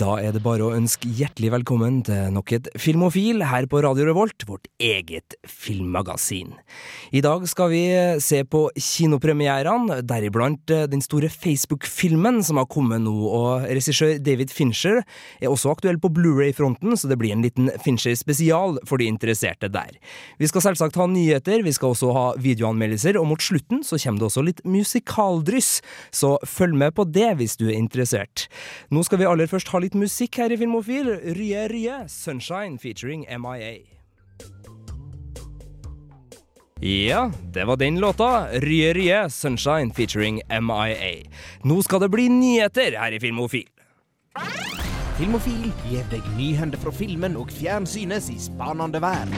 Da er det bare å ønske hjertelig velkommen til nok et Filmofil her på Radio Revolt, vårt eget filmmagasin. I dag skal vi se på kinopremierene, deriblant eh, den store Facebook-filmen som har kommet nå, og regissør David Fincher er også aktuell på Blu-ray-fronten, så det blir en liten Fincher-spesial for de interesserte der. Vi skal selvsagt ha nyheter, vi skal også ha videoanmeldelser, og mot slutten så kommer det også litt musikaldryss, så følg med på det hvis du er interessert. Nå skal vi aller først ha litt musikk her i Filmofil. Rye Rye, Sunshine featuring MIA. Ja, det var den låta. Rye Rye, Sunshine featuring MIA. Nå skal det bli nyheter her i Filmofil. Filmofil gir deg nyhender fra filmen og fjernsynets i spanende vær.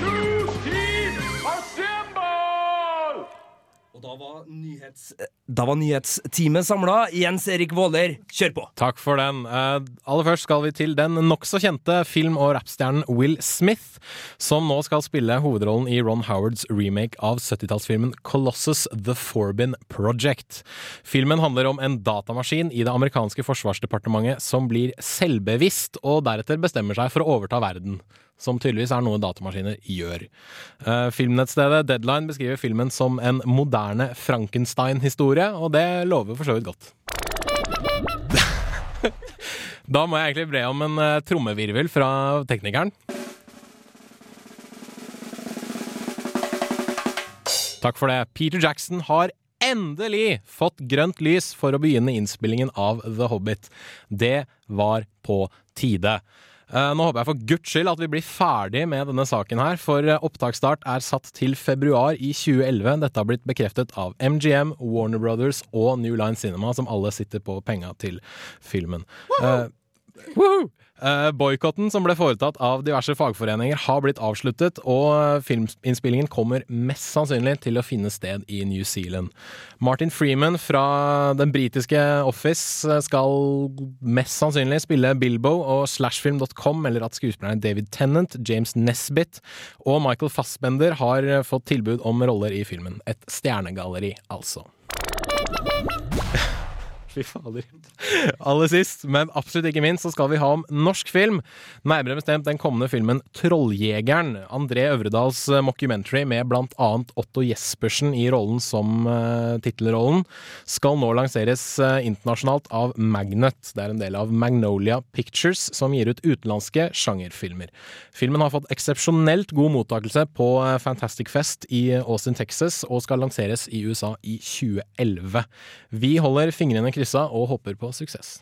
Da var, nyhets... da var nyhetsteamet samla. Jens Erik Våler, kjør på! Takk for den. Eh, aller først skal vi til den nokså kjente film- og rappstjernen Will Smith, som nå skal spille hovedrollen i Ron Howards remake av 70-tallsfilmen Colossus The Forbin Project. Filmen handler om en datamaskin i det amerikanske forsvarsdepartementet som blir selvbevisst, og deretter bestemmer seg for å overta verden. Som tydeligvis er noe datamaskiner gjør. Eh, filmnettstedet Deadline beskriver filmen som en moderne Frankenstein-historie, og det lover for så vidt godt. Da må jeg egentlig bre om en uh, trommevirvel fra teknikeren. Takk for det. Peter Jackson har endelig fått grønt lys for å begynne innspillingen av The Hobbit. Det var på tide. Eh, Nå håper jeg for guds skyld at vi blir ferdig med denne saken her, for eh, opptaksstart er satt til februar i 2011. Dette har blitt bekreftet av MGM, Warner Brothers og New Line Cinema, som alle sitter på penga til filmen. Woohoo! Uh, Boikotten som ble foretatt av diverse fagforeninger, har blitt avsluttet, og filminnspillingen kommer mest sannsynlig til å finne sted i New Zealand. Martin Freeman fra den britiske Office eh, skal mest sannsynlig spille Bilbo, og slashfilm.com eller at skuespillerne David Tennant, James Nesbitt og Michael Fassbender har fått tilbud om roller i filmen. Et stjernegalleri, altså. Fy fader. Aller sist, men absolutt ikke minst, så skal vi ha om norsk film. Nærmere bestemt den kommende filmen Trolljegeren. André Øvredals eh, mockumentary med blant annet Otto Jespersen i rollen som uh, tittelrollen, skal nå lanseres uh, internasjonalt av Magnet. Det er en del av Magnolia Pictures, som gir ut utenlandske sjangerfilmer. Filmen har fått eksepsjonelt god mottakelse på Fantastic Fest i Austin, Texas, og skal lanseres i USA i 2011. Vi holder fingrene kryssa og håper på suksess.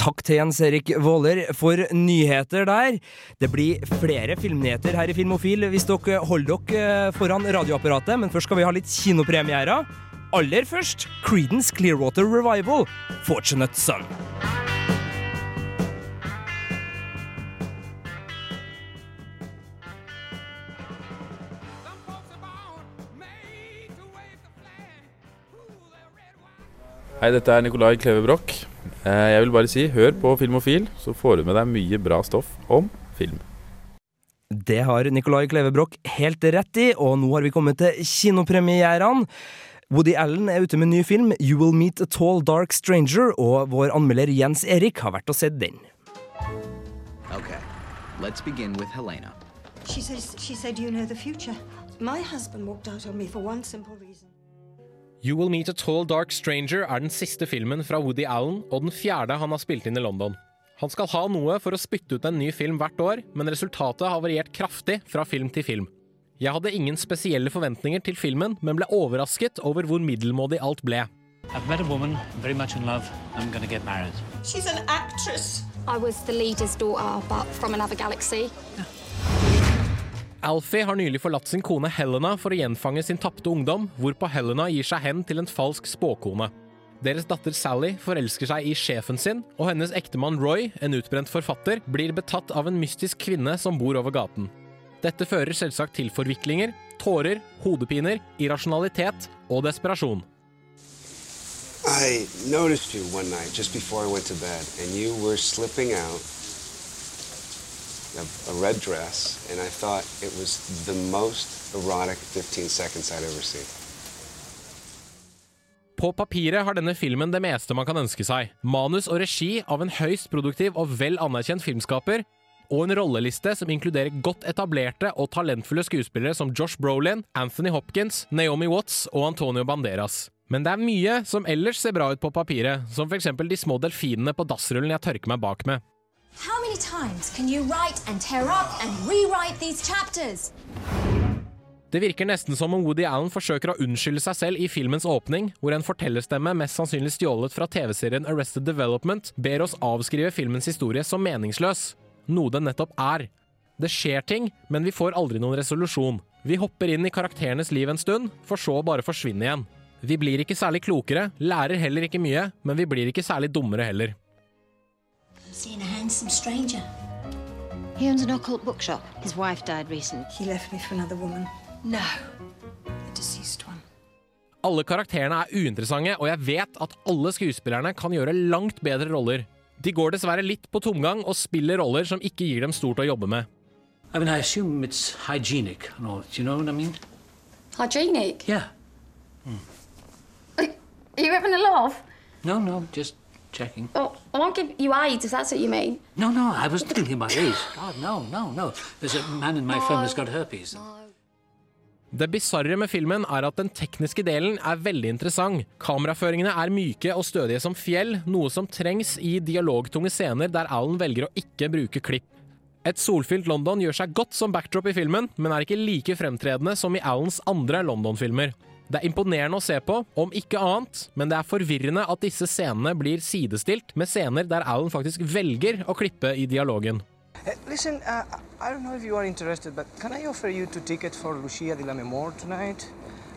Takk til Jens Erik Våler for nyheter der. Det blir flere filmnyheter her i Filmofil hvis dere holder dere foran radioapparatet, men først skal vi ha litt kinopremierer. Aller først Creedence Clearwater Revival, Fortunate Son. Hei, dette er Nicolai Kleve Broch. Eh, Jeg vil bare si, hør på Filmofil, så får du med deg mye bra stoff om film. Det har Nicolai Kleve Broch helt rett i, og nå har vi kommet til kinopremierene. Woody Allen er ute med en ny film, You Will Meet a Tall Dark Stranger, og vår anmelder Jens Erik har vært og sett den. Okay, let's begin with Helena. She says she said you know the future. My husband walked out on me for one simple reason. You Will Meet a Tall Dark Stranger er den siste filmen fra Woody Allen, og den fjerde han har spilt inn i London. Han skal ha noe for å spytte ut en ny film hvert år, men resultatet har variert kraftig fra film til film. Jeg hadde ingen spesielle forventninger til filmen, men ble overrasket over hvor middelmådig alt ble. I've met a woman, very much in love. I'm gonna get married. She's an actress. I was the leader's daughter, but from another galaxy. Alfie har nylig forlatt sin kone Helena for å gjenfange sin tapte ungdom, hvorpå Helena gir seg hen til en falsk spåkone. Deres datter Sally forelsker seg i sjefen sin, og hennes ektemann Roy, en utbrent forfatter, blir betatt av en mystisk kvinne som bor over gaten. Dette fører selvsagt til forviklinger, tårer, hodepiner, irrasjonalitet og desperasjon. I noticed you one night just before I went to bed, and you were slipping out of a red dress, and I thought it was the most erotic 15 seconds I'd ever seen. På papiret har denne filmen det meste man kan ønske seg. Manus og regi av en høyst produktiv og vel anerkjent filmskaper, og en rolleliste som inkluderer godt etablerte og talentfulle skuespillere som Josh Brolin, Anthony Hopkins, Naomi Watts og Antonio Banderas. Men det er mye som ellers ser bra ut på papiret, som f.eks. de små delfinene på dassrullen jeg tørker meg bak med. How many times can you write and tear up and rewrite these chapters? Det virker nesten som om Woody Allen forsøker å unnskylde seg selv i filmens åpning, hvor en fortellerstemme mest sannsynlig stjålet fra TV-serien Arrested Development ber oss avskrive filmens historie som meningsløs, noe den nettopp er. Det skjer ting, men vi får aldri noen resolusjon. Vi hopper inn i karakterenes liv en stund, for så å bare forsvinne igjen. Vi blir ikke særlig klokere, lærer heller ikke mye, men vi blir ikke særlig dummere heller. Seeing a handsome stranger. He owns an occult bookshop. His wife died recently. He left me for another woman. No. the deceased one. Alle karakterene er uinteressante, og jeg vet at alle skuespillerne kan gjøre langt bedre roller. De går dessverre litt på tomgang og spiller roller som ikke gir dem stort å jobbe med. I mean, I assume it's hygienic and all. Do you know what I mean? Hygienic? Yeah. Are you having a laugh? No, no, just checking. Oh, I won't give you AIDS if that's what you mean. No, no, I wasn't thinking about AIDS. God, no, no, no. There's a man in my firm who's got herpes. Det bisarre med filmen er at den tekniske delen er veldig interessant. Kameraføringene er myke og stødige som fjell, noe som trengs i dialogtunge scener der Alan velger å ikke bruke klipp. Et solfylt London gjør seg godt som backdrop i filmen, men er ikke like fremtredende som i Alans andre London-filmer. Det er imponerende å se på, om ikke annet, men det er forvirrende at disse scenene blir sidestilt med scener der Alan faktisk velger å klippe i dialogen. Uh, listen, uh, I don't know if you are interested, but can I offer you two tickets for Lucia de la Memoir tonight?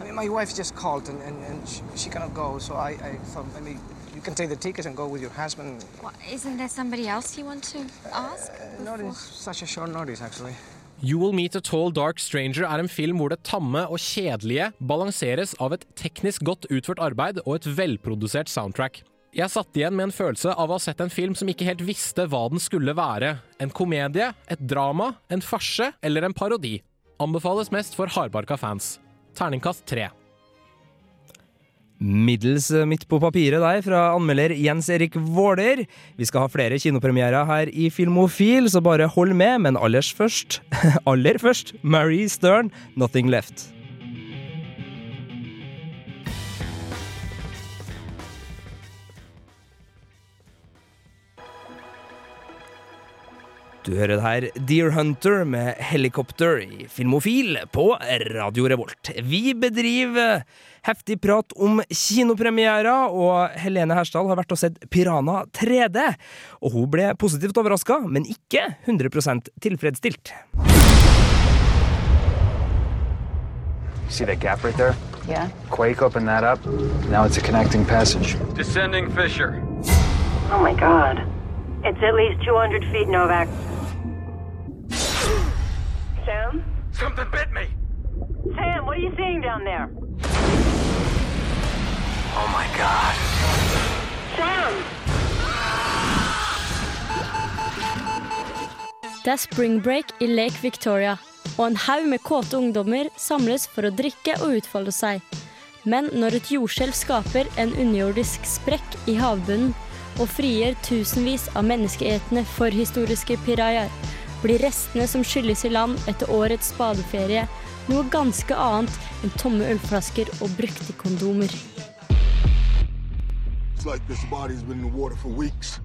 I mean, my wife just called and, and, and she, she cannot go, so I, I thought maybe you can take the tickets and go with your husband. What, isn't there somebody else you want to ask? Uh, not in such a short notice, actually. You Will Meet a Tall Dark Stranger er en film hvor det tamme og kjedelige balanseres av et teknisk godt utført arbeid og et velprodusert soundtrack. Jeg satt igjen med en følelse av å ha sett en film som ikke helt visste hva den skulle være. En komedie, et drama, en farse eller en parodi. Anbefales mest for hardbarka fans. Terningkast tre. Middels midt på papiret der fra anmelder Jens Erik Våler. Vi skal ha flere kinopremierer her i Filmofil, så bare hold med. Men aller først, aller først, Marie Stern, 'Nothing Left'. Du hører det her Deer Hunter med helikopter i Filmofil på Radio Revolt. Vi bedriver heftig prat om kinopremierer, og Helene Hersdal har vært og sett Pirana 3D. Og hun ble positivt overraska, men ikke 100 tilfredsstilt. See that gap right there? Yeah. Quake opened that up. Now it's a connecting passage. Descending fissure. Oh my god. It's at least 200 feet, Novak. Sam? Something bit me. Sam, what are you seeing down there? Oh my god. Sam! Det er spring break i Lake Victoria, og en haug med kåte ungdommer samles for å drikke og utfolde seg. Men når et jordskjelv skaper en underjordisk sprekk i havbunnen og frigjør tusenvis av menneskeetende forhistoriske pirajaer, blir restene som skylles i land etter årets badeferie, noe ganske annet enn tomme ølflasker og brukte kondomer. It's like this body's been in the water for weeks.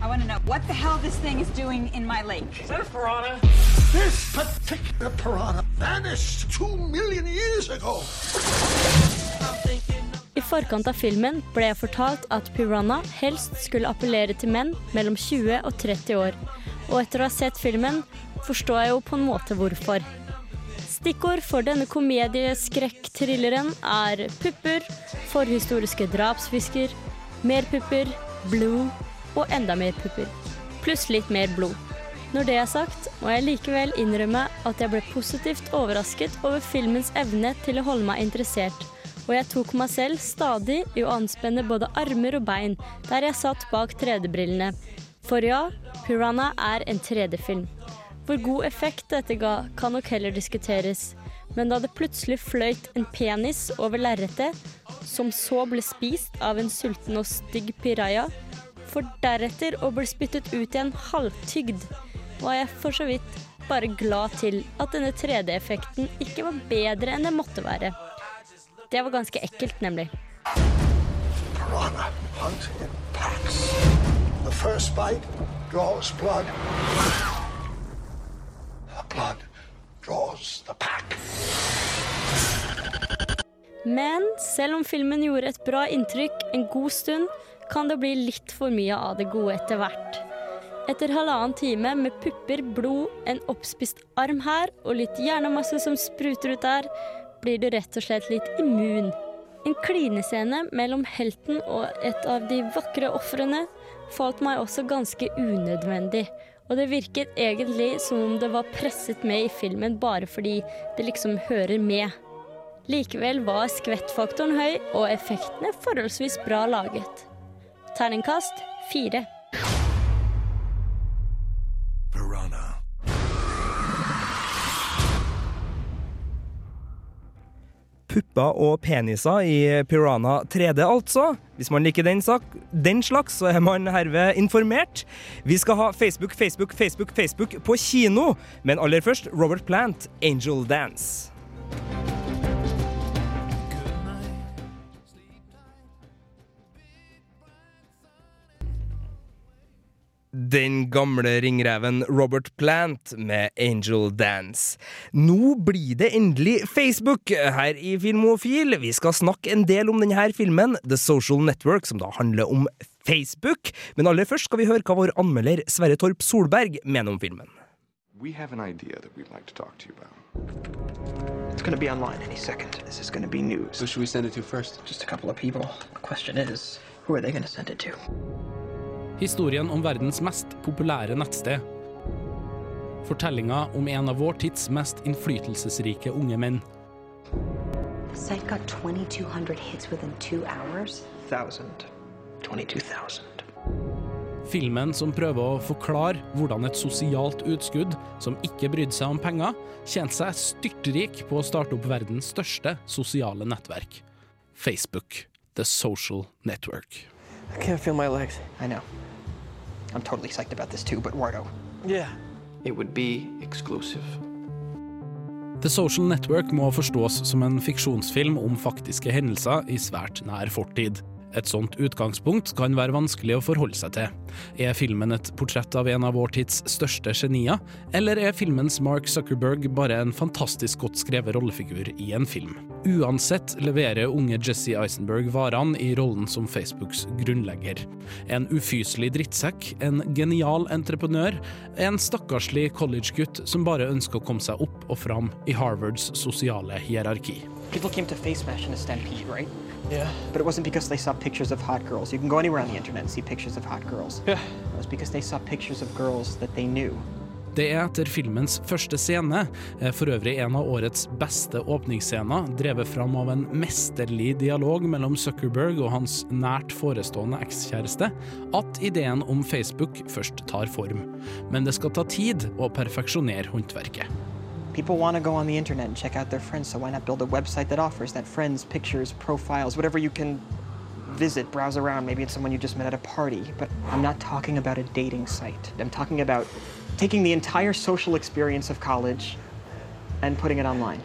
I want to know what the hell this thing is doing in my lake. Is that a piranha? This particular piranha vanished two million years ago. I forkant av filmen ble jeg fortalt at Piranha helst skulle appellere til menn mellom 20 og 30 år. Og etter å ha sett filmen, forstår jeg jo på en måte hvorfor. Stikkord for denne komedieskrekk-thrilleren er pupper, forhistoriske drapsfisker, mer pupper, blod og enda mer pupper. Pluss litt mer blod. Når det er sagt, må jeg likevel innrømme at jeg ble positivt overrasket over filmens evne til å holde meg interessert, og jeg tok meg selv stadig i å anspenne både armer og bein der jeg satt bak 3D-brillene. For ja, Piranha er en 3D-film. Hvor god effekt dette ga, kan nok heller diskuteres. Men da det plutselig fløyt en penis over lerretet, som så ble spist av en sulten og stygg piraja, for deretter å bli spyttet ut i en halvtygd, var jeg for så vidt bare glad til at denne 3D-effekten ikke var bedre enn det måtte være. Det var ganske ekkelt, nemlig. Piranha hunts in packs. The first bite draws blood. Blood draws the pack. Men selv om filmen gjorde et bra inntrykk en god stund, kan det bli litt for mye av det gode etter hvert. Etter halvannen time med pupper, blod, en oppspist arm her og litt hjernemasse som spruter ut der, blir du rett og slett litt immun. En klinescene mellom helten og et av de vakre ofrene falt meg også ganske unødvendig. Og det virket egentlig som om det var presset med i filmen bare fordi det liksom hører med. Likevel var skvettfaktoren høy og effektene forholdsvis bra laget. Terningkast fire. Pupper og peniser i Piranha 3D, altså. Hvis man liker den, sak, den slags, så er man herved informert. Vi skal ha Facebook, Facebook, Facebook, Facebook på kino, men aller først Robert Plant, 'Angel Dance'. Den gamle ringreven Robert Plant med Angel Dance. Nå blir det endelig Facebook her i Filmofil. Vi skal snakke en del om denne filmen, The Social Network, som da handler om Facebook. Men aller først skal vi høre hva vår anmelder Sverre Torp Solberg mener om filmen. We have an idea that we'd like to talk to you about. It's going to be online any second. This is going to be news. Who should we send it to first? Just a couple of people. The question is, who are they going to send it to? Historien om verdens mest populære nettsted. Fortellinga om en av vår tids mest innflytelsesrike unge menn. Site got 2,200 hits within two hours. Thousand. 22,000. Filmen som prøver å forklare hvordan et sosialt utskudd som ikke brydde seg om penger, tjente seg styrtrik på å starte opp verdens største sosiale nettverk. Facebook. The Social Network. I can't feel my legs. I know. I'm totally psyched about this too, but Wardo. Yeah. It would be exclusive. The Social Network må forstås som en fiksjonsfilm om faktiske hendelser i svært nær fortid. Et sånt utgangspunkt kan være vanskelig å forholde seg til. Er filmen et portrett av en av vår tids største genier, eller er filmens Mark Zuckerberg bare en fantastisk godt skrevet rollefigur i en film? Uansett leverer unge Jesse Eisenberg varene i rollen som Facebooks grunnlegger. En ufyselig drittsekk, en genial entreprenør, en stakkarslig collegegutt som bare ønsker å komme seg opp og fram i Harvards sosiale hierarki. People came to Face Smash in a stampede, right? Yeah. But it wasn't because they saw pictures of hot girls. You can go anywhere on the internet and see pictures of hot girls. Yeah. It was because they saw pictures of girls that they knew. Det er etter filmens første scene, eh, for øvrig en av årets beste åpningsscener, drevet fram av en mesterlig dialog mellom Zuckerberg og hans nært forestående ekskjæreste, at ideen om Facebook først tar form. Men det skal ta tid å perfeksjonere håndverket. People want to go on the internet and check out their friends, so why not build a website that offers that friends, pictures, profiles, whatever you can visit, browse around. Maybe it's someone you just met at a party. But I'm not talking about a dating site. I'm talking about taking the entire social experience of college and putting it online.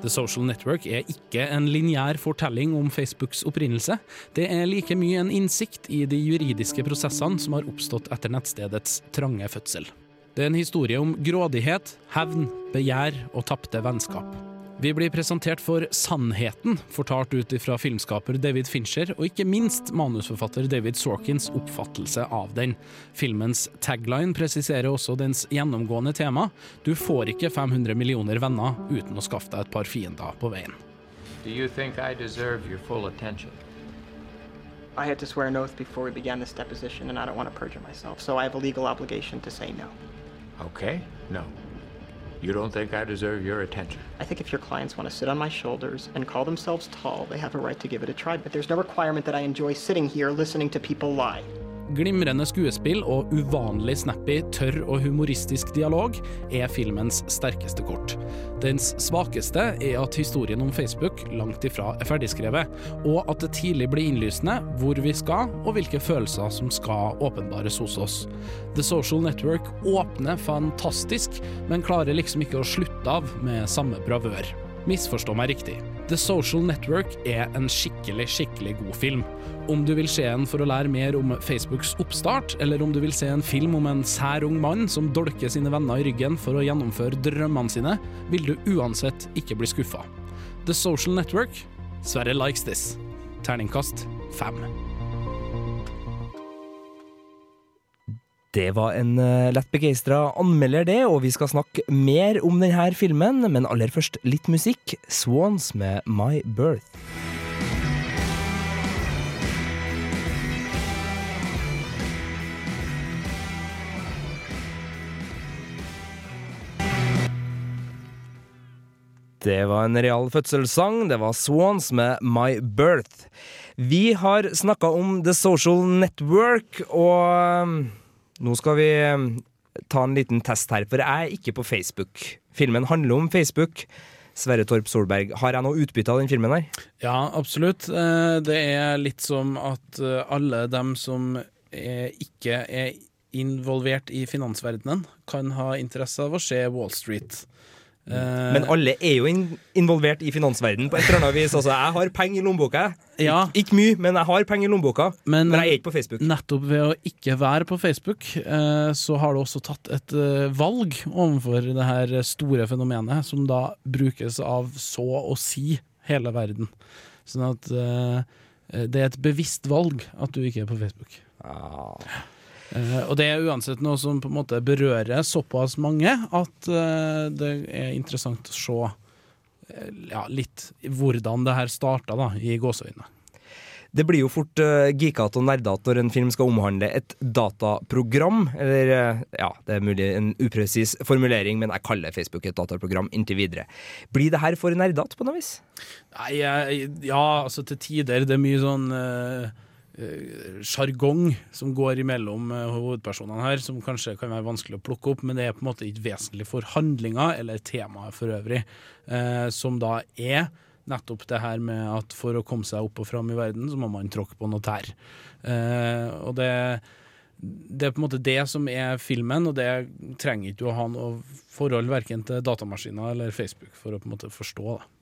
The Social Network er ikke en lineær fortelling om Facebooks opprinnelse. Det er like mye en innsikt i de juridiske prosessene som har oppstått etter nettstedets trange fødsel. Det er en historie om grådighet, hevn, begjær og tapte vennskap. Vi blir presentert for sannheten, fortalt ut fra filmskaper David Fincher, og ikke minst manusforfatter David Sorkins oppfattelse av den. Filmens tagline presiserer også dens gjennomgående tema. Du får ikke 500 millioner venner uten å skaffe deg et par fiender på veien. Do you think I deserve your full attention? I had to swear an oath before we began this deposition, and I don't want to perjure myself, so I have a legal obligation to say no. Okay, no. You don't think I deserve your attention? I think if your clients want to sit on my shoulders and call themselves tall, they have a right to give it a try, but there's no requirement that I enjoy sitting here listening to people lie. Glimrende skuespill og uvanlig snappy, tørr og humoristisk dialog er filmens sterkeste kort. Dens svakeste er at historien om Facebook langt ifra er ferdigskrevet, og at det tidlig blir innlysende hvor vi skal og hvilke følelser som skal åpenbares hos oss. The Social Network åpner fantastisk, men klarer liksom ikke å slutte av med samme bravør. Misforstå meg riktig. The Social Network er en skikkelig, skikkelig god film. Om du vil se en for å lære mer om Facebooks oppstart, eller om du vil se en film om en sær ung mann som dolker sine venner i ryggen for å gjennomføre drømmene sine, vil du uansett ikke bli skuffa. The Social Network Sverre likes this. Terningkast fem. Det var en uh, lett begeistra anmelder, det, og vi skal snakke mer om denne filmen, men aller først litt musikk. Swans med My Birth. Det var en real fødselssang. Det var Swans med My Birth. Vi har snakka om The Social Network, og um, nå skal vi ta en liten test her, for jeg er ikke på Facebook. Filmen handler om Facebook. Sverre Torp Solberg, har jeg noe utbytte av den filmen her? Ja, absolutt. Eh, Det er litt som at eh, alle dem som er, ikke er involvert i finansverdenen, kan ha interesse av å se Wall Street. Eh, Men alle er jo in involvert i finansverdenen på et eller annet vis. Altså, jeg har penger i lommeboka. Ja. Ik ikke mye, men jeg har penger i lommeboka. Men, Men jeg er ikke på Facebook. Nettopp ved å ikke være på Facebook, eh, så har du også tatt et eh, valg overfor det her store fenomenet, som da brukes av så å si hele verden. Sånn at det er et bevisst valg at du ikke er på Facebook. Eh, og det er uansett noe som på en måte berører såpass mange at eh, det er interessant å se eh, ja, litt hvordan det her starta, da, i gåseøynene. Det blir jo fort uh, geekete og nerdete når en film skal omhandle et dataprogram. Eller, eh, ja, det er mulig en upresis formulering, men jeg kaller Facebook et dataprogram inntil videre. Blir det her for nerdete på noe vis? Nei, ja, altså til tider. Det er mye sånn eh, eh, sjargong som går imellom eh, hovedpersonene her, som kanskje kan være vanskelig å plukke opp, men det er på en måte ikke vesentlig for handlinga eller temaet for øvrig, eh, som da er nettopp det her med at for å komme seg opp og fram i verden, så må man tråkke på noe tær. Eh, og det det er på en måte det som er filmen, og det trenger ikke å ha noe forhold verken til datamaskiner eller Facebook for å på en måte forstå. Da.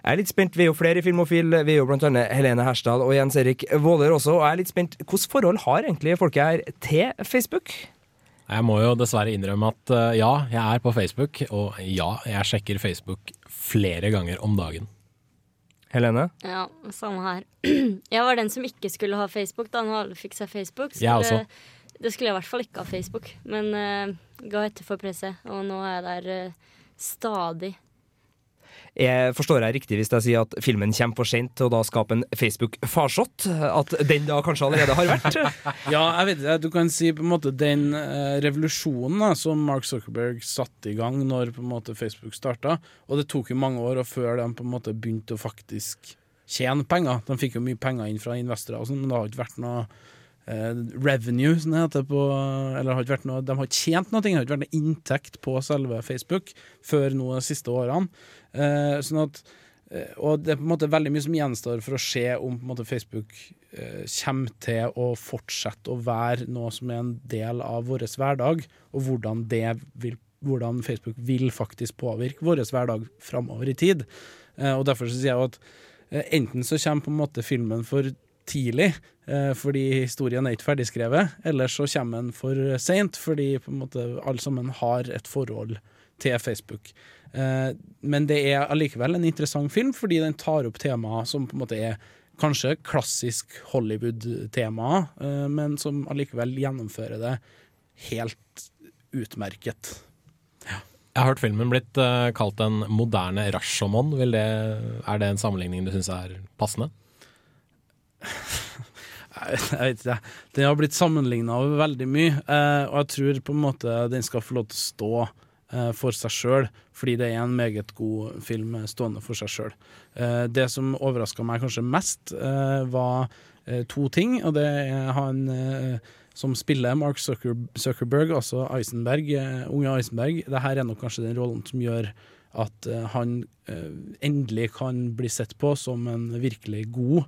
Jeg er litt spent, Vi er jo flere i Filmofil. Vi er jo blant annet Helene Hersdal og Jens Erik Våler også. Og jeg er litt spent, Hvilket forhold har egentlig folket her til Facebook? Jeg må jo dessverre innrømme at eh, ja, jeg er på Facebook, og ja, jeg sjekker Facebook flere ganger om dagen. Helene? Ja, samme her. Jeg var den som ikke skulle ha Facebook da når alle fikk seg Facebook. Jeg også. Det skulle jeg i hvert fall ikke ha Facebook, men uh, ga etter for presset, og nå er jeg der uh, stadig. Jeg forstår jeg riktig hvis jeg sier at filmen kommer for sent å da skape en Facebook-farsott? At den da kanskje allerede har vært? Ja, jeg vet ikke, du kan si på en måte den eh, revolusjonen da, som Mark Zuckerberg satte i gang når på en måte Facebook starta, og det tok jo mange år og før de på en måte begynte å faktisk tjene penger. De fikk jo mye penger inn fra investorer, og sånn, men det har ikke vært noe eh, revenue, som det heter på Eller har noe, de har ikke tjent noe, det har ikke vært noe inntekt på selve Facebook før nå de siste årene. Eh, sånn at eh, og det er på en måte veldig mye som gjenstår for å se om måte Facebook eh, kommer til å fortsette å være noe som er en del av vår hverdag, og hvordan, vil, hvordan Facebook vil faktisk påvirke vår hverdag framover i tid. Eh, og Derfor så sier jeg at eh, enten så kommer på en måte filmen for tidlig, eh, fordi historien er ikke ferdigskrevet, eller så kommer den for seint, fordi på en måte alle sammen har et forhold til Facebook. Eh, men det er allikevel en interessant film, fordi den tar opp temaer som på en måte er kanskje klassisk Hollywood-temaer, eh, men som allikevel gjennomfører det helt utmerket. Jeg har hørt filmen blitt eh, kalt en moderne Rashomon. Vil det, er det en sammenligning du syns er passende? Jeg vet ikke. Den har blitt sammenligna over veldig mye, og jeg tror på en måte den skal få lov til å stå for seg sjøl, fordi det er en meget god film eh, stående for seg sjøl. Eh, det som overraska meg kanskje mest, eh, var eh, to ting, og det er han eh, som spiller Mark Zucker Zuckerberg, altså Eisenberg, eh, unge Eisenberg. Dette er nok kanskje den rollen som gjør at eh, han eh, endelig kan bli sett på som en virkelig god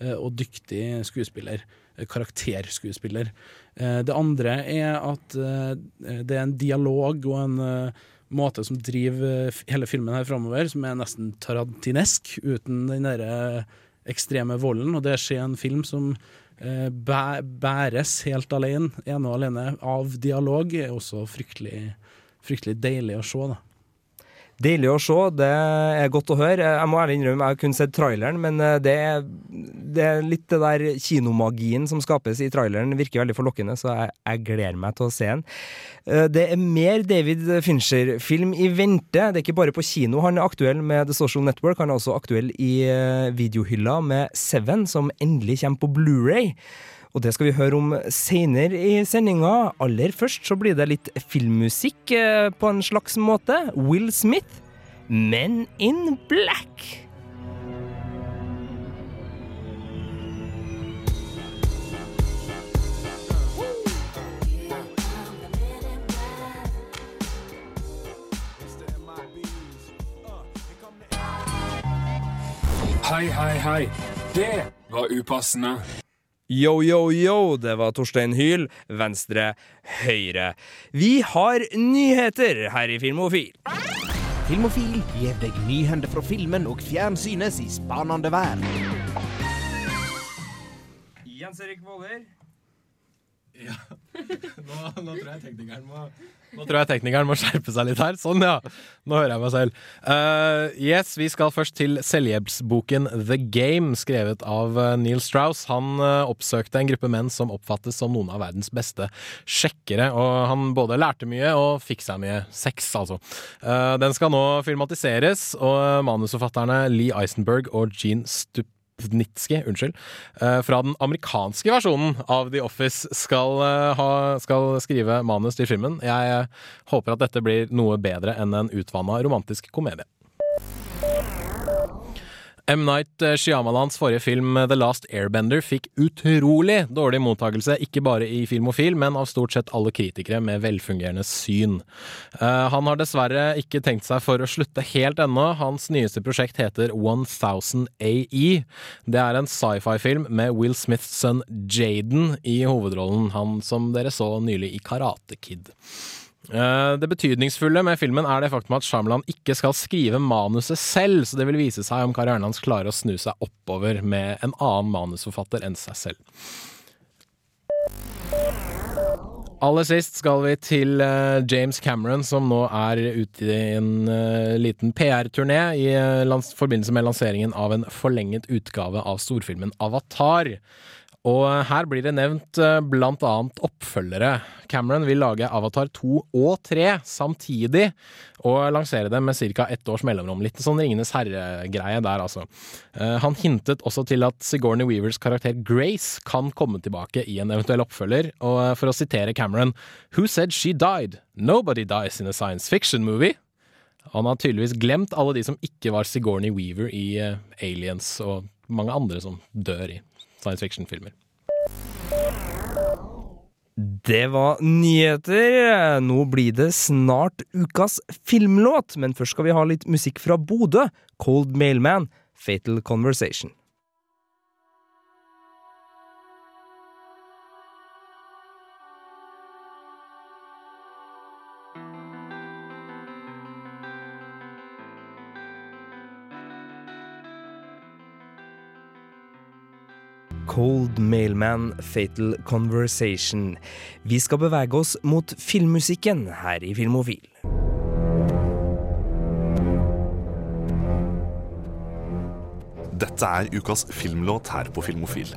eh, og dyktig skuespiller. Karakterskuespiller. Eh, Det andre er at eh, det er en dialog og en eh, måte som driver hele filmen her framover, som er nesten tarantinesk, uten den derre ekstreme volden. Og det skjer en film som bæres helt alene, ene og alene, av dialog, er også fryktelig, fryktelig deilig å se. da. Deilig å se, det er godt å høre. Jeg må ærlig innrømme, jeg har kun sett traileren, men eh, det er, det er litt det der kinomagien som skapes i traileren, virker veldig forlokkende, så jeg, jeg gleder meg til å se den. Eh, Det er mer David Fincher-film i vente. Det er ikke bare på kino han er aktuell med The Social Network, han er også aktuell i eh, videohylla med Seven, som endelig kommer på Blu-ray. Og det skal vi høre om senere i sendinga. Aller først så blir det litt filmmusikk eh, på en slags måte. Will Smith, Men in Black. Hei, hei, hei. Det var upassende. Yo, yo, yo, det var Torstein Hyl, venstre, høyre. Vi har nyheter her i Filmofil. Filmofil gir deg nyhender fra filmen og fjernsynets i spanende verden. Jens Erik Våler. Nå, nå tror jeg teknikeren må Nå tror jeg teknikeren må skjerpe seg litt her. Sånn, ja. Nå hører jeg meg selv. Uh, yes, vi skal først til selvhjelpsboken The Game, skrevet av eh, Neil Strauss. Han uh, oppsøkte en gruppe menn som oppfattes som noen av verdens beste sjekkere. Og han både lærte mye og fikk seg mye sex, altså. Uh, den skal nå filmatiseres, og manusforfatterne Lee Eisenberg og Gene Stup Nitski, unnskyld, eh, fra den amerikanske versjonen av The Office skal, eh, ha, skal skrive manus til filmen. Jeg eh, håper at dette blir noe bedre enn en utvanna romantisk komedie. M. Night Shyamalans forrige film The Last Airbender fikk utrolig dårlig mottakelse, ikke bare i Filmofil, men av stort sett alle kritikere med velfungerende syn. Eh, han har dessverre ikke tenkt seg for å slutte helt ennå. Hans nyeste prosjekt heter 1000 AE. Det er en sci-fi-film med Will Smiths sønn Jaden i hovedrollen, han som dere så nylig i Karate Kid. Eh, Det betydningsfulle med filmen er det faktum at Shyamalan ikke skal skrive manuset selv, så det vil vise seg om karrieren hans klarer å snu seg oppover med en annen manusforfatter enn seg selv. Aller sist skal vi til eh, James Cameron, som nå er ute i en eh, liten PR-turné i forbindelse med lanseringen av en forlenget utgave av storfilmen Avatar. Og eh, her blir det nevnt eh, blant annet oppfølgere. Cameron vil lage Avatar 2 og 3 samtidig, og lansere dem med ca. ett års mellomrom. Litt sånn Ringenes herre-greie der, altså. Eh, Han hintet også til at Sigourney Weavers karakter Grace kan komme tilbake i en eventuell oppfølger, og for å sitere Cameron Who said she died? Nobody dies in a science fiction movie. Han har tydeligvis glemt alle de som ikke var Sigourney Weaver i Aliens, og mange andre som dør i science fiction-filmer. Det var nyheter. Nå blir det snart ukas filmlåt, men først skal vi ha litt musikk fra Bodø. Cold Mailman, Fatal Conversation. Cold Mailman Fatal Conversation. Vi skal bevege oss mot filmmusikken her i Filmofil. Dette er ukas filmlåt her på Filmofil.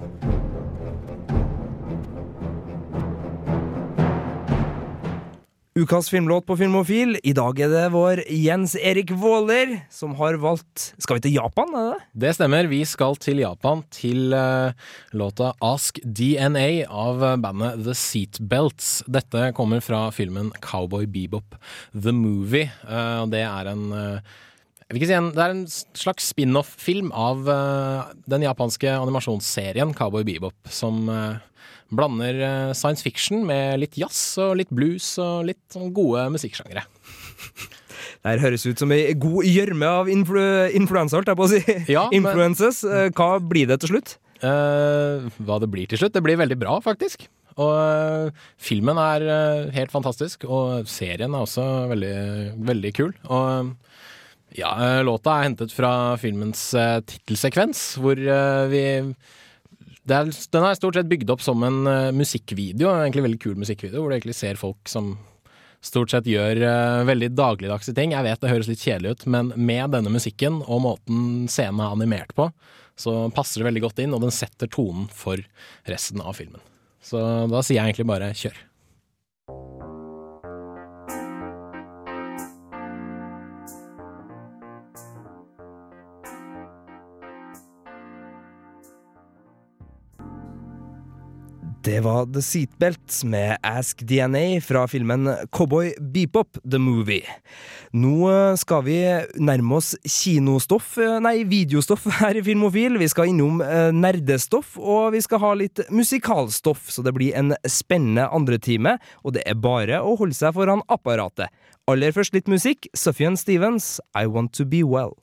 Ukas filmlåt på Filmofil. I dag er det vår Jens Erik Våler som har valgt Skal vi til Japan, er det det? Det stemmer. Vi skal til Japan, til uh, låta Ask DNA av bandet The Seatbelts. Dette kommer fra filmen Cowboy Bebop The Movie. Uh, det er en uh, jeg vil ikke si en, Det er en slags spin-off-film av den japanske animasjonsserien Cowboy Bebop, som blander science fiction med litt jazz og litt blues og litt sånn gode musikksjangere. Det her høres ut som ei god gjørme av influ influensa, holdt jeg på å si. Ja, Influences. Hva blir det til slutt? Uh, hva det blir til slutt? Det blir veldig bra, faktisk. Og uh, filmen er uh, helt fantastisk, og serien er også veldig, veldig kul. Og ja, låta er hentet fra filmens tittelsekvens, hvor vi er, den er stort sett bygd opp som en musikkvideo, egentlig veldig kul musikkvideo, hvor du egentlig ser folk som stort sett gjør uh, veldig dagligdagse ting. Jeg vet det høres litt kjedelig ut, men med denne musikken og måten scenen er animert på, så passer det veldig godt inn, og den setter tonen for resten av filmen. Så da sier jeg egentlig bare kjør. Det var The Seatbelt med Ask DNA fra filmen Cowboy Beepop The Movie. Nå skal vi nærme oss kinostoff, nei, videostoff her i Filmofil. Vi skal innom nerdestoff, og vi skal ha litt musikalstoff, så det blir en spennende andretime, og det er bare å holde seg foran apparatet. Aller først litt musikk. Suffian Stevens, I Want To Be Well.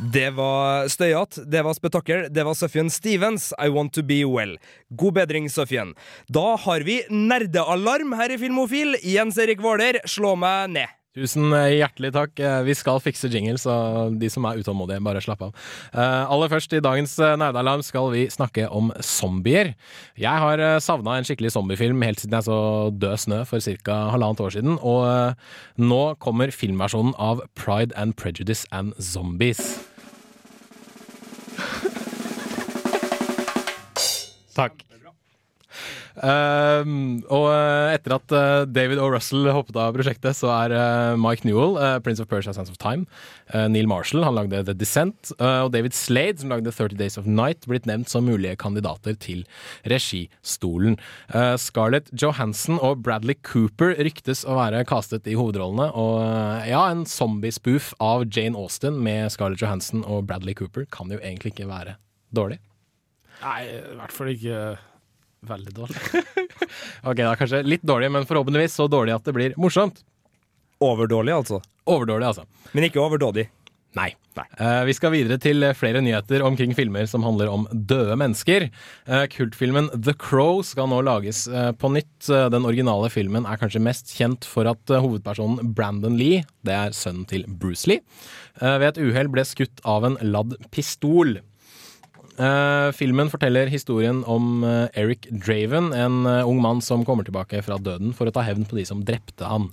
Det var støyete, det var spetakkel, det var Sufjan Stevens, I Want To Be Well. God bedring, Sufjan. Da har vi nerdealarm her i Filmofil. Jens Erik Våler, slå meg ned. Tusen hjertelig takk. Vi skal fikse jingle, så de som er utålmodige, bare slapp av. Uh, aller først i dagens nerdealarm skal vi snakke om zombier. Jeg har savna en skikkelig zombiefilm helt siden jeg så Død snø for ca. halvannet år siden. Og nå kommer filmversjonen av Pride and Prejudice and Zombies. Takk. Um, og etter at uh, David O. Russell hoppet av prosjektet, så er uh, Mike Newell, Prince of Persia Sense of Time, Neil Marshall, han lagde The Descent, og David Slade, som lagde 30 Days of Night, blitt nevnt som mulige kandidater til registolen. Scarlett Johansson og Bradley Cooper ryktes å være castet i hovedrollene, og ja, en zombiespoof av Jane Austen med Scarlett Johansson og Bradley Cooper kan jo egentlig ikke være dårlig. Nei, i hvert fall ikke veldig dårlig. ok, da kanskje litt dårlig, men forhåpentligvis så dårlig at det blir morsomt. Overdårlig, altså? Overdårlig, altså. Men ikke overdådig? Nei. Uh, vi skal videre til flere nyheter omkring filmer som handler om døde mennesker. Uh, kultfilmen The Crow skal nå lages uh, på nytt. den originale filmen er kanskje mest kjent for at hovedpersonen Brandon Lee, det er sønnen til Bruce Lee, ved et uhell ble skutt av en ladd pistol. Uh, filmen forteller historien om uh, Eric Draven, en uh, ung mann som kommer tilbake fra døden for å ta hevn på de som drepte han.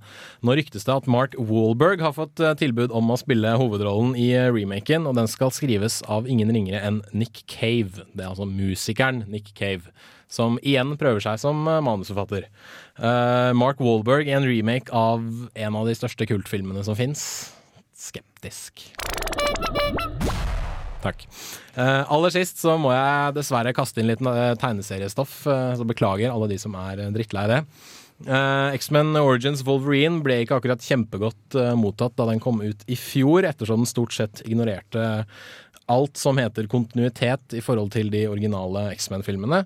Nå ryktes det at Mark Wallberg har fått tilbud om å spille hovedrollen i remaken, og den skal skrives av ingen ringere enn Nick Cave. Det er altså musikeren Nick Cave, som igjen prøver seg som manusforfatter. Mark Wallberg i en remake av en av de største kultfilmene som fins. Skeptisk. Takk. Uh, aller sist så må jeg dessverre kaste inn litt uh, tegneseriestoff, uh, så beklager alle de som er drittlei det. X-Men Origins Wolverine ble ikke akkurat kjempegodt mottatt da den kom ut i fjor, ettersom den stort sett ignorerte alt som heter kontinuitet i forhold til de originale X-Men-filmene.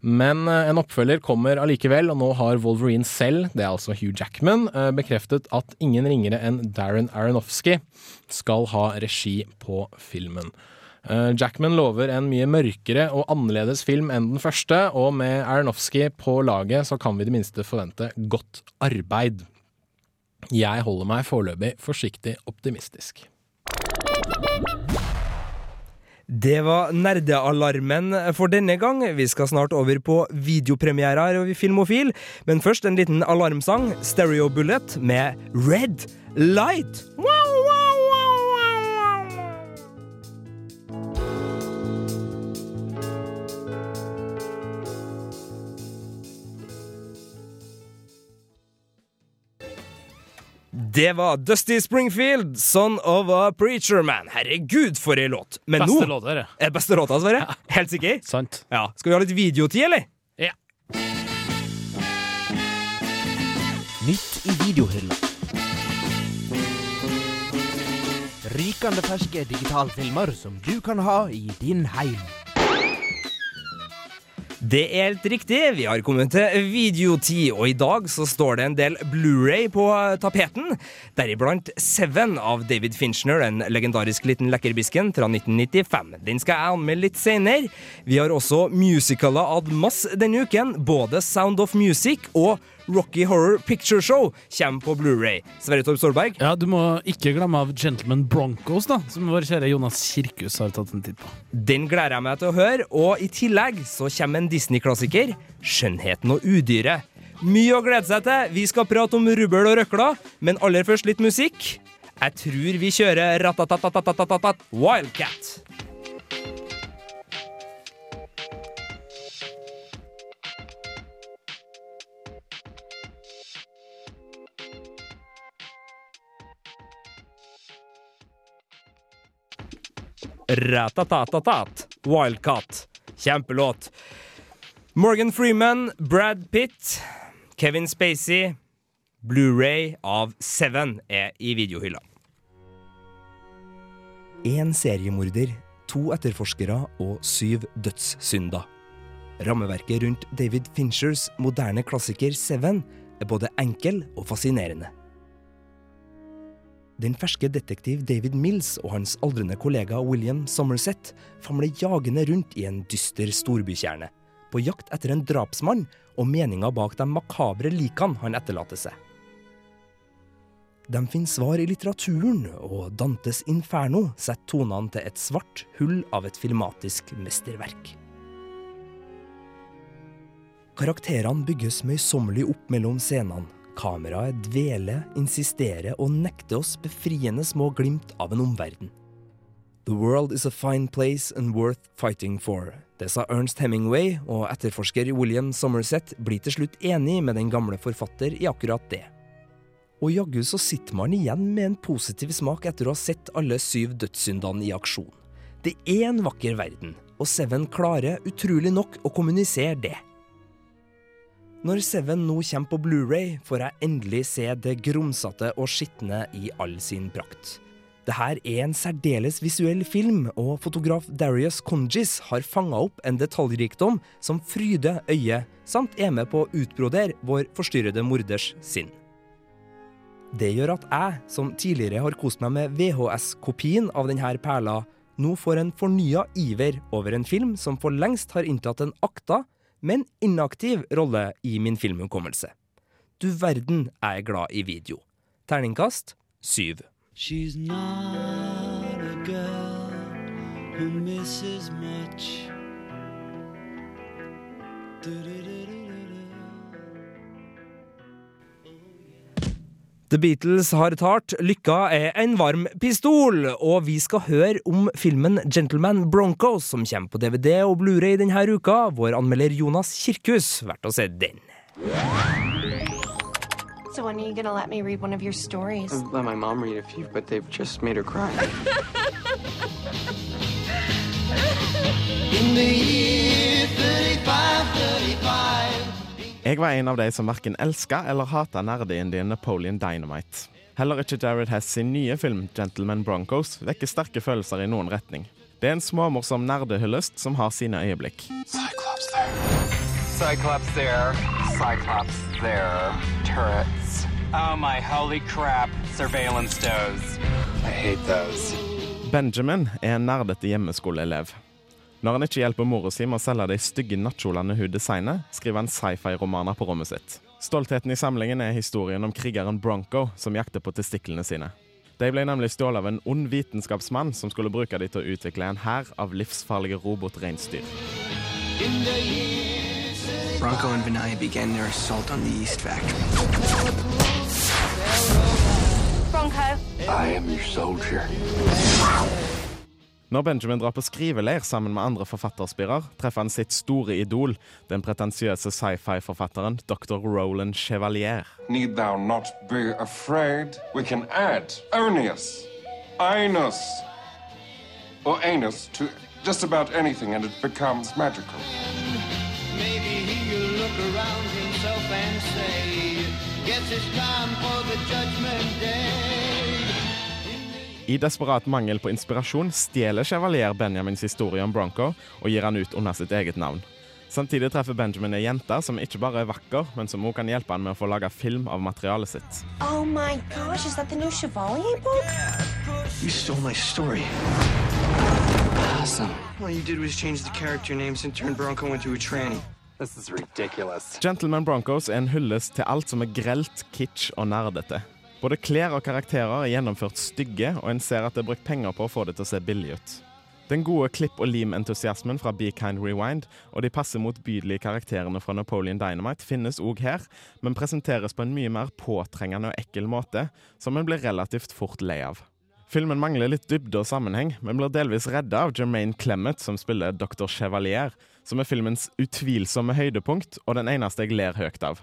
Men en oppfølger kommer allikevel, og nå har Wolverine selv, det er altså Hugh Jackman, bekreftet at ingen ringere enn Darren Aronofsky skal ha regi på filmen. Uh, Jackman lover en mye mørkere og annerledes film enn den første, og med Aronofsky på laget så kan vi i det minste forvente godt arbeid. Jeg holder meg foreløpig forsiktig optimistisk. Det var nerdealarmen for denne gang. Vi skal snart over på videopremierer og Filmofil, men først en liten alarmsang, Stereo Bullet, med Red Light. Wow, Det var Dusty Springfield, 'Son of a Preacher Man'. Herregud, for ei låt! Men Beste nå låter. Er det beste låta, Sverre? Helt sikker? Sant. Ja. Skal vi ha litt videotid, eller? Ja. Nytt i videohylla. Rykende ferske digitalfilmer som du kan ha i din heim. Det er helt riktig. Vi har kommet til videotid, og i dag så står det en del Blu-ray på tapeten. Deriblant Seven av David Finchner, en legendarisk liten lekkerbisken fra 1995. Den skal jeg anmelde litt senere. Vi har også musicaler ad masse denne uken. Både Sound of Music og Rocky Horror Picture Show kommer på Blu-ray. Sverre Torp Solberg. Ja, Du må ikke glemme av Gentleman Broncos, da, som vår kjære Jonas Kirkhus har tatt en titt på. Den gleder jeg meg til å høre, og i tillegg så kommer en Disney-klassiker, 'Skjønnheten og udyret'. Mye å glede seg til. Vi skal prate om rubbel og røkla, men aller først litt musikk. Jeg tror vi kjører ratatatatatatat Wildcat. Ratatatatat Wildcat. Kjempelåt. Morgan Freeman, Brad Pitt, Kevin Spacey. Blu-ray av Seven er i videohylla. Én seriemorder, to etterforskere og syv dødssynder. Rammeverket rundt David Finchers moderne klassiker Seven er både enkel og fascinerende. Den ferske detektiv David Mills og hans aldrende kollega William Somerset famler jagende rundt i en dyster storbykjerne, på jakt etter en drapsmann og meninga bak de makabre likene han etterlater seg. De finner svar i litteraturen, og Dantes Inferno setter tonene til et svart hull av et filmatisk mesterverk. Karakterene bygges møysommelig opp mellom scenene. Kameraet dveler, insisterer og nekter oss befriende små glimt av en omverden. The world is a fine place and worth fighting for. Det sa Ernst Hemingway, og etterforsker William Somerset blir til slutt enig med den gamle forfatter i akkurat det. Og jaggu så sitter man igjen med en positiv smak etter å ha sett alle syv dødssyndene i aksjon. Det er en vakker verden, og Seven klarer utrolig nok å kommunisere det. Når Seven nå kommer på Blu-ray, får jeg endelig se det grumsete og skitne i all sin prakt. Dette er en særdeles visuell film, og fotograf Darius Congis har fanga opp en detaljrikdom som fryder øyet, samt er med på å utbrodere vår forstyrrede morders sinn. Det gjør at jeg, som tidligere har kost meg med VHS-kopien av denne perla, nå får en fornya iver over en film som for lengst har inntatt en akta, men inaktiv rolle i min filmhukommelse. Du verden er jeg glad i video. Terningkast syv. She's not a girl who misses much. The Beatles har talt 'Lykka er en varm pistol', og vi skal høre om filmen 'Gentleman Broncos', som kommer på DVD og Blu-ray denne uka. Vår anmelder Jonas Kirkhus verdt å se den. So when are you gonna let me read one of your stories? I've let my mom read a few, but they've just made her cry. In the year 3535 Jeg var en av de som verken elska eller hata nerdeindien Napoleon Dynamite. Heller ikke Jared Hess sin nye film 'Gentleman Broncos' vekker sterke følelser i noen retning. Det er en småmorsom nerdehyllest som har sine øyeblikk. Cyclops there. Cyclops there. Cyclops there. Turrets. Oh my holy crap. Surveillance does. I hate those. Benjamin er en nerdete hjemmeskoleelev. Når han ikke hjelper mora si med å selge de stygge nattkjolene hun designer, skriver han sci-fi-romaner på rommet sitt. Stoltheten i samlingen er historien om krigeren Bronco som jakter på testiklene sine. De ble nemlig stjålet av en ond vitenskapsmann som skulle bruke de til å utvikle en hær av livsfarlige robotreinsdyr. Bronco and Vinaya began their assault on the East Factory. Bronco. I am your soldier. Når Benjamin drar på skriveleir sammen med andre forfatterspirer, treffer han sitt store idol, den pretensiøse sci-fi-forfatteren dr. Roland Chevalier. Need thou not be afraid. We can add onius, anus, or anus to just about anything and it becomes magical. Maybe he'll look around himself and say, Guess it's time for the judgment day. I desperat mangel på inspirasjon stjeler Chevalier Benjamins historie om Bronco og gir han ut under sitt eget navn. Samtidig treffer Benjamin ei jente som ikke bare er vakker, men som òg kan hjelpe han med å få lage film av materialet sitt. Oh my gosh, is that the new Chevalier book? You stole my story. Awesome. All you did was change the character names and turn Bronco into a tranny. This is ridiculous. Gentleman Broncos er en hyllest til alt som er grelt, kitsch og nerdete. Både klær og karakterer er gjennomført stygge, og en ser at det er brukt penger på å få det til å se billig ut. Den gode klipp- og lim-entusiasmen fra Be Kind Rewind og de passe motbydelige karakterene fra Napoleon Dynamite finnes òg her, men presenteres på en mye mer påtrengende og ekkel måte, som en blir relativt fort lei av. Filmen mangler litt dybde og sammenheng, men blir delvis redda av Jermaine Clement, som spiller Dr. Chevalier, som er filmens utvilsomme høydepunkt og den eneste jeg ler høyt av.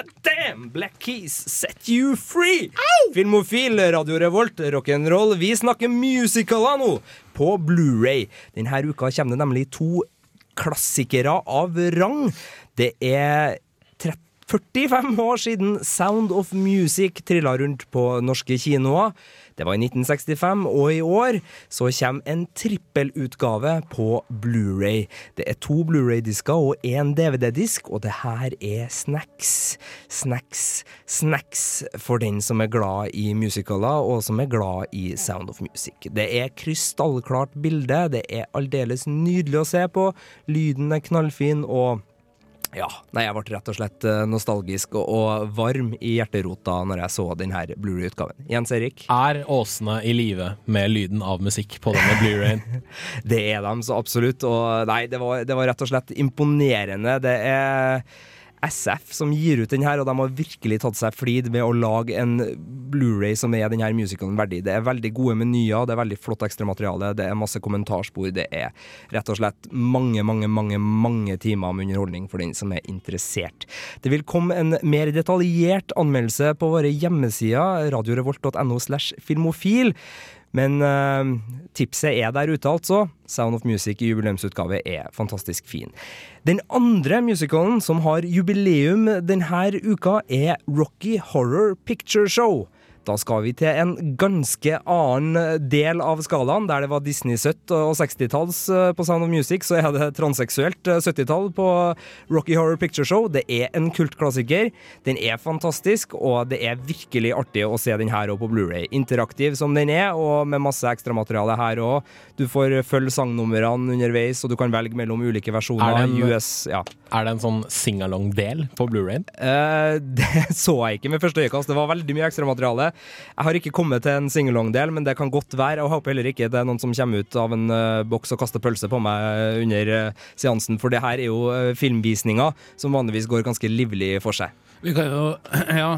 God damn! Black Keys set you free! Filmofil, Radio Revolt, rock'n'roll. Vi snakker musicaler nå, på Blu-ray. Denne uka kommer det nemlig to klassikere av rang. Det er 30 45 år siden Sound of Music trilla rundt på norske kinoer. Det var i 1965, og i år så kommer en trippelutgave på Blu-ray. Det er to Blu-ray-disker og én DVD-disk, og det her er snacks. Snacks, snacks for den som er glad i musicaler, og som er glad i Sound of Music. Det er krystallklart bilde, det er aldeles nydelig å se på, lyden er knallfin, og ja, nei, jeg ble rett og slett eh, nostalgisk og, og varm i hjerterota når jeg så denne Blu-ray-utgaven. Jens Erik? Er åsene i live med lyden av musikk på denne Blu-rayen? det er de så absolutt, og nei, det var, det var rett og slett imponerende. Det er SF som gir ut den her, og de har virkelig tatt seg flid med å lage en Blu-ray som er den her musicalen verdig. Det er veldig gode menyer, det er veldig flott ekstramateriale, det er masse kommentarspor, det er rett og slett mange, mange, mange mange timer med underholdning for den som er interessert. Det vil komme en mer detaljert anmeldelse på våre hjemmesider, radiorevolt.no slash filmofil. Men uh, tipset er der ute, altså. Sound of Music i jubileumsutgave er fantastisk fin. Den andre musicalen som har jubileum denne uka, er Rocky Horror Picture Show. Da skal vi til en ganske annen del av skalaen. Der det var Disney-søtt og 60-talls eh, på Sound of Music, så er det transseksuelt 70-tall på Rocky Horror Picture Show. Det er en kultklassiker. Den er fantastisk, og det er virkelig artig å se den her på Blu-ray. Interaktiv som den er, og med masse ekstramateriale her òg. Du får følge sangnumrene underveis, og du kan velge mellom ulike versjoner. Er det en- US, ja. Er det en sånn sing-along-del på Blu-rayen? Eh, det så jeg ikke med første øyekast. Det var veldig mye ekstramateriale. Jeg har ikke kommet til en singalong-del, men det kan godt være. Og håper heller ikke det er noen som kommer ut av en eh, boks og kaster pølse på meg under eh, seansen, for det her er jo eh, filmvisninger som vanligvis går ganske livlig for seg. Vi kan jo Ja,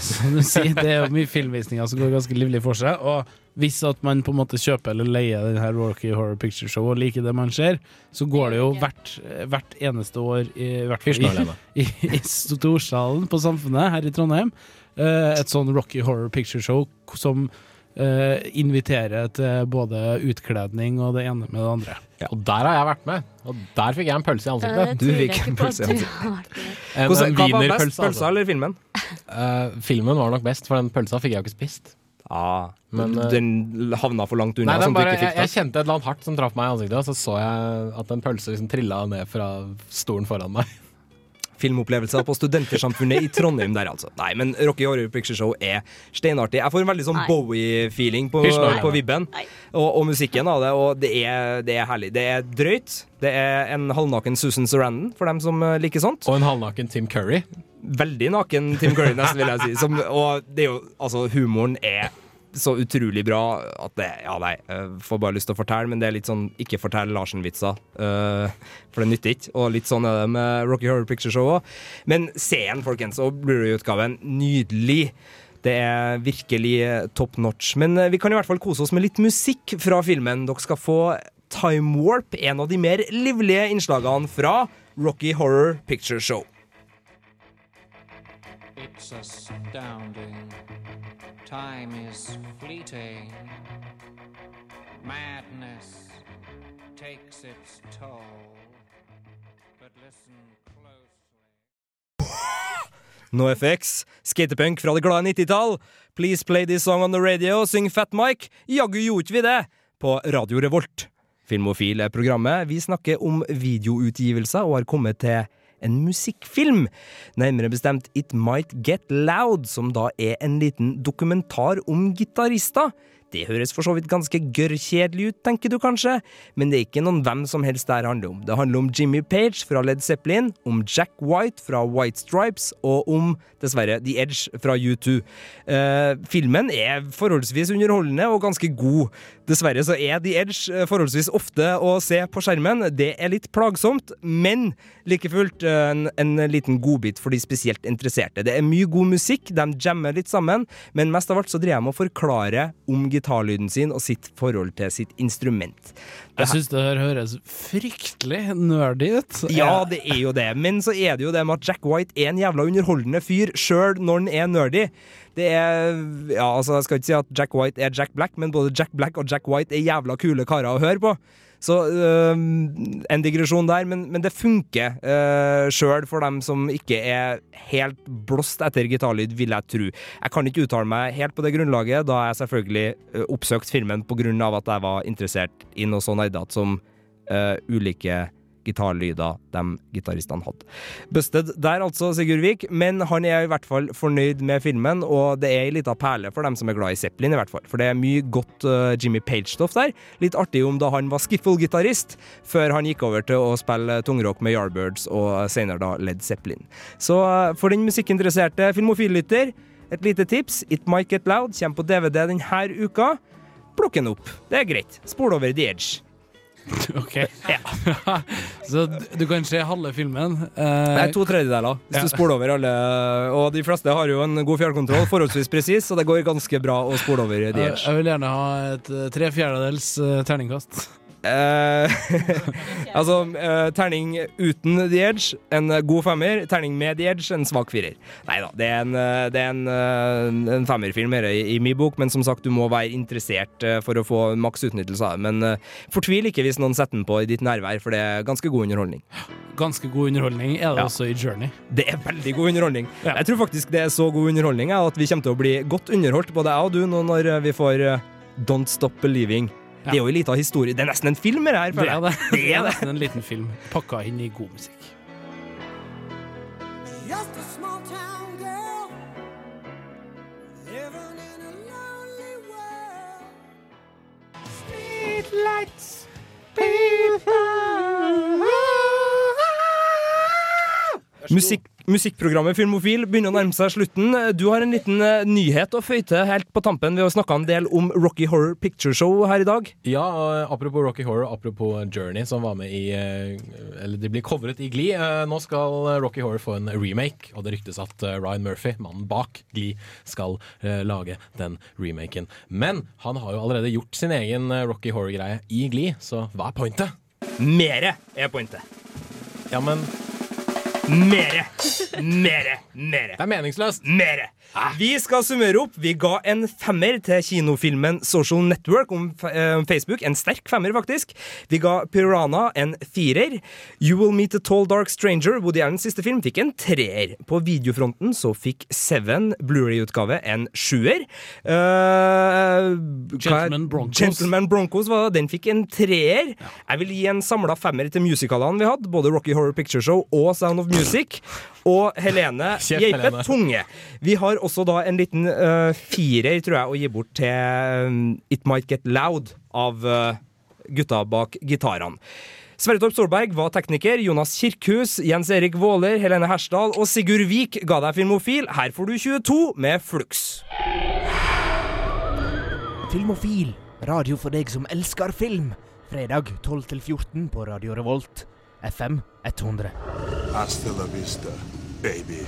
som du sier, det er jo mye filmvisninger som går ganske livlig for seg. Og hvis at man på en måte kjøper eller leier den her Rocky Horror Picture Show og liker det man ser, så går det jo hvert, hvert eneste år, i hvert fall i, i, i Storsalen på Samfunnet her i Trondheim, eh, et sånn Rocky Horror Picture Show som Uh, inviterer til både utkledning og det ene med det andre. Og der har jeg vært med, og der fikk jeg en pølse i ansiktet. Det Du fikk en pølse i ansiktet. En, Hvordan- hva var best, pølsa altså. eller filmen? Uh, filmen var nok best, for den pølsa fikk jeg jo ikke spist. Ah, Men, eh, den havna for langt unna, Nei, du bare, ikke jeg, jeg kjente et eller annet hardt som traff meg i ansiktet, og så så jeg at en pølse liksom trilla ned fra stolen foran meg. Filmopplevelser på Studentersamfunnet i Trondheim der, altså. Nei, men Rocky Horror Picture Show er steinartig. Jeg får en veldig sånn Bowie-feeling på, på vibben. Og, og musikken av det, og det er, det er herlig. Det er drøyt. Det er en halvnaken Susan Sarandon, for dem som eh, liker sånt. Og en halvnaken Tim Curry. Veldig naken Tim Curry, nesten, vil jeg si. Som, og det er jo, altså, humoren er så utrolig bra at det Ja, nei, får bare lyst til å fortelle, men det er litt sånn ikke fortell Larsen-vitser. Uh, for det nytter ikke. Og litt sånn er det med Rocky Horror Picture Show òg. Men se den, folkens, og Blu-ray-utgaven. Nydelig. Det er virkelig eh, top notch. Men eh, vi kan i hvert fall kose oss med litt musikk fra filmen. Dere skal få Time Warp, en av de mer livlige innslagene fra Rocky Horror Picture Show. It's astounding. Time is fleeting. Madness takes its toll. But listen closely. NoFX, skatepunk fra det glade 90-tall. Please play this song on the radio, syng Fat Mike. Jaggu gjorde vi det! På Radio Revolt. Filmofil er programmet. Vi snakker om videoutgivelser og har kommet til en musikkfilm. Nærmere bestemt It Might Get Loud, som da er en liten dokumentar om gitarister. Det høres for så vidt ganske gørrkjedelig ut, tenker du kanskje, men det er ikke noen hvem som helst det her handler om. Det handler om Jimmy Page fra Led Zeppelin, om Jack White fra White Stripes, og om, dessverre, The Edge fra U2. Uh, filmen er forholdsvis underholdende og ganske god. Dessverre så er The Edge eh, forholdsvis ofte å se på skjermen. Det er litt plagsomt, men like fullt eh, en, en liten godbit for de spesielt interesserte. Det er mye god musikk, de jammer litt sammen, men mest av alt så driver jeg med å forklare om gitarlyden sin og sitt forhold til sitt instrument. Jeg syns det her høres fryktelig nerdy ut. Ja, det er jo det, men så er det jo det med at Jack White er en jævla underholdende fyr, sjøl når han er nerdy. Det er Ja, altså, jeg skal ikke si at Jack White er Jack Black, men både Jack Black og Jack White er jævla kule karer å høre på. Så øhm, en digresjon der, men, men det funker uh, sjøl for dem som ikke er helt blåst etter gitarlyd, vil jeg tro. Jeg kan ikke uttale meg helt på det grunnlaget, da jeg selvfølgelig uh, oppsøkte filmen av at jeg var interessert i noe så nerdete som uh, ulike gitarlyder de gitaristene hadde. Busted der, altså, Sigurd Vik, men han er i hvert fall fornøyd med filmen, og det er ei lita perle for dem som er glad i Zeppelin, i hvert fall. For det er mye godt uh, Jimmy Page-stoff der. Litt artig om da han var skiffle-gitarist, før han gikk over til å spille tungrock med Yardbirds og senere da Led Zeppelin. Så uh, for den musikkinteresserte filmofillytter, et lite tips. It Might Get Loud kommer på DVD denne uka. Plukk den opp. Det er greit. Spol over The Edge. Ok. Ja. Så du kan se halve filmen. Eh, er to tredjedeler, hvis Ja. du spoler over alle. Og de fleste har jo en god fjernkontroll, forholdsvis presis, så det går ganske bra å spole over de. jeg vil gjerne ha et eh, tre fjerdedels eh, terningkast. Eh, altså, eh, terning uten The Edge, en god femmer. Terning med The Edge, en svak firer. Nei da, det er en, eh, det er en, en femmerfilm her i, i min bok, men som sagt, du må være interessert for å få maks utnyttelse av det. Men fortvil ikke hvis noen setter den på i ditt nærvær, for det er ganske god underholdning. Ganske god underholdning er det Ja. også i Journey. Det er veldig god underholdning. Jeg tror faktisk det er så god underholdning at vi kommer til å bli godt underholdt, både jeg og du, nå når vi får Don't Stop Believing. Det er jo en liten historie. Det er nesten en film, det her. Det føler er jeg. det. Det er det. nesten en liten film pakka inn i god musikk. Just a small town girl living in a lonely world. Street lights, Musikk, musikkprogrammet Filmofil begynner å nærme seg slutten. Du har en liten eh, nyhet å føye til helt på tampen. Vi har snakka en del om Rocky Horror Picture Show her i dag. Ja, apropos Rocky Horror, apropos Journey, som var med i eh, Eller de blir covret i Glee. eh, Nå skal Rocky Horror få en remake, og det ryktes at Ryan Murphy, mannen bak Glee, skal lage den remaken. Men han har jo allerede gjort sin egen Rocky Horror-greie i Glee, så hva er pointet? Mere er pointet. Ja, men Mere! Mere! Mere! Det er meningsløst. Mere! Vi skal summere opp. Vi ga en femmer til kinofilmen Social Network om eh, Facebook. En sterk femmer, faktisk. Vi ga Piranha en firer. You Will Meet a Tall Dark Stranger, Woody Allens siste film, fikk en treer. På videofronten så fikk Seven Blu-ray-utgave en sjuer. Uh, er- Gentleman Broncos. Gentleman Broncos var. Den fikk en treer. Jeg vil gi en samla femmer til musicalene vi hadde, både Rocky Horror Picture Show og Sound of Music. Og Helene Geipe Tunge. Vi har også da en liten uh, firer, tror jeg, å gi bort til um, It Might Get Loud av uh, gutta bak gitarene. Sverre Torp Solberg var tekniker, Jonas Kirkhus, Jens Erik Våler, Helene Hersdal og Sigurd Vik ga deg Filmofil. Her får du 22 med Flux. Filmofil. Radio for deg som elsker film. Fredag 12 til 14 på Radio Revolt. FM 100. Hasta la vista, baby.